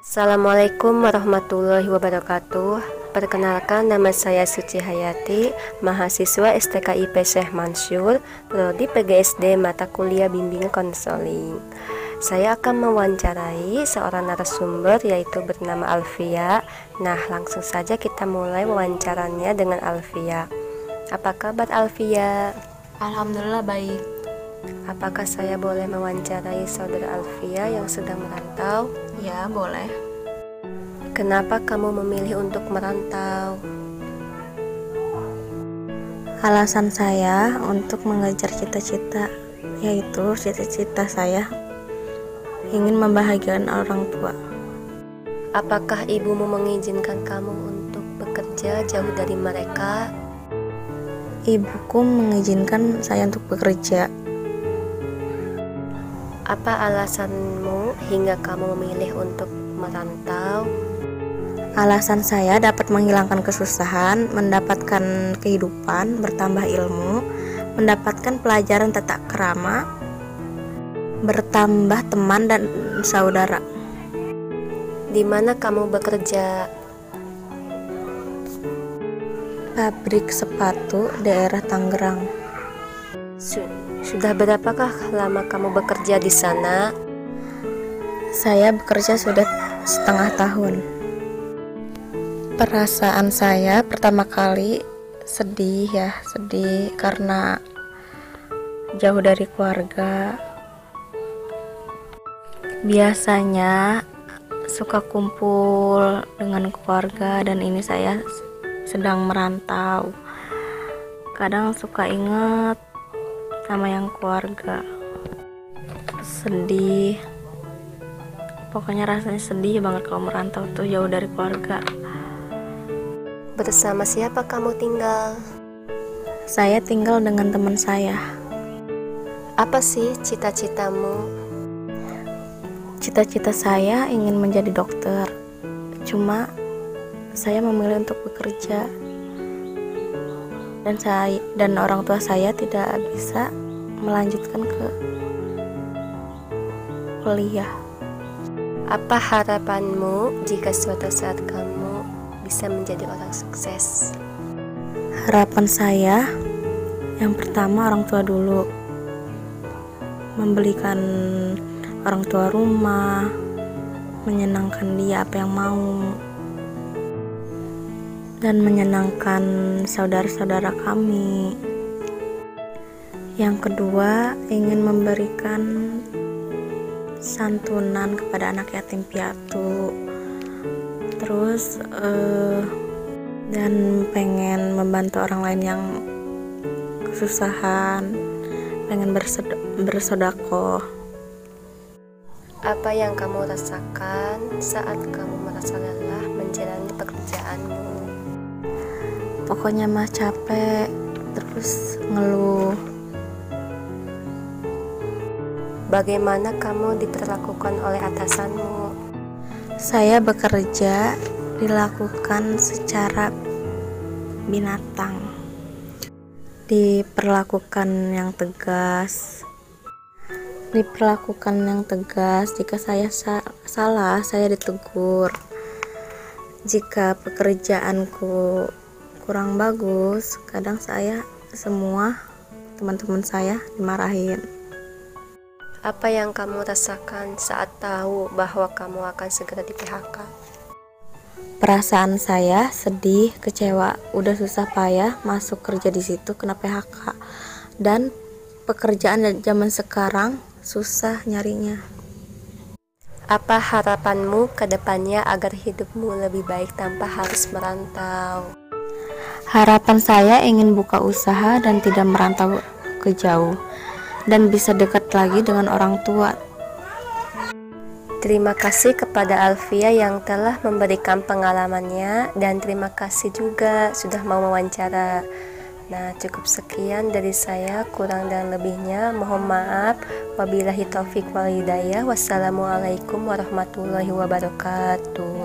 Assalamualaikum warahmatullahi wabarakatuh. Perkenalkan nama saya Suci Hayati, mahasiswa STKIP Syekh Mansur, prodi PGSD mata kuliah bimbingan konseling. Saya akan mewawancarai seorang narasumber yaitu bernama Alfia. Nah, langsung saja kita mulai wawancaranya dengan Alfia. Apa kabar Alfia? Alhamdulillah baik. Apakah saya boleh mewawancarai saudara Alfia yang sedang merantau? Ya, boleh. Kenapa kamu memilih untuk merantau? Alasan saya untuk mengejar cita-cita yaitu cita-cita saya ingin membahagiakan orang tua. Apakah ibumu mengizinkan kamu untuk bekerja jauh dari mereka? Ibuku mengizinkan saya untuk bekerja apa alasanmu hingga kamu memilih untuk merantau? Alasan saya dapat menghilangkan kesusahan, mendapatkan kehidupan, bertambah ilmu, mendapatkan pelajaran tata kerama, bertambah teman dan saudara. Di mana kamu bekerja? Pabrik sepatu daerah Tangerang. Sudah berapakah lama kamu bekerja di sana? Saya bekerja sudah setengah tahun. Perasaan saya pertama kali sedih ya, sedih karena jauh dari keluarga. Biasanya suka kumpul dengan keluarga dan ini saya sedang merantau. Kadang suka ingat sama yang keluarga. Sedih. Pokoknya rasanya sedih banget kalau merantau tuh jauh dari keluarga. Bersama siapa kamu tinggal? Saya tinggal dengan teman saya. Apa sih cita-citamu? Cita-cita saya ingin menjadi dokter. Cuma saya memilih untuk bekerja dan saya dan orang tua saya tidak bisa melanjutkan ke kuliah. Apa harapanmu jika suatu saat kamu bisa menjadi orang sukses? Harapan saya yang pertama orang tua dulu membelikan orang tua rumah, menyenangkan dia apa yang mau dan menyenangkan saudara-saudara kami. Yang kedua, ingin memberikan santunan kepada anak yatim piatu. Terus uh, dan pengen membantu orang lain yang kesusahan, pengen bersodakoh. Apa yang kamu rasakan saat kamu merasa lelah menjalani? Pokoknya mah capek terus ngeluh Bagaimana kamu diperlakukan oleh atasanmu? Saya bekerja dilakukan secara binatang. Diperlakukan yang tegas. Diperlakukan yang tegas jika saya sa salah, saya ditegur. Jika pekerjaanku kurang bagus kadang saya semua teman-teman saya dimarahin apa yang kamu rasakan saat tahu bahwa kamu akan segera di PHK? Perasaan saya sedih, kecewa, udah susah payah masuk kerja di situ kena PHK. Dan pekerjaan zaman sekarang susah nyarinya. Apa harapanmu ke depannya agar hidupmu lebih baik tanpa harus merantau? Harapan saya ingin buka usaha dan tidak merantau ke jauh dan bisa dekat lagi dengan orang tua. Terima kasih kepada Alfia yang telah memberikan pengalamannya dan terima kasih juga sudah mau wawancara. Nah, cukup sekian dari saya, kurang dan lebihnya mohon maaf. Wabillahi taufik wal hidayah. Wassalamualaikum warahmatullahi wabarakatuh.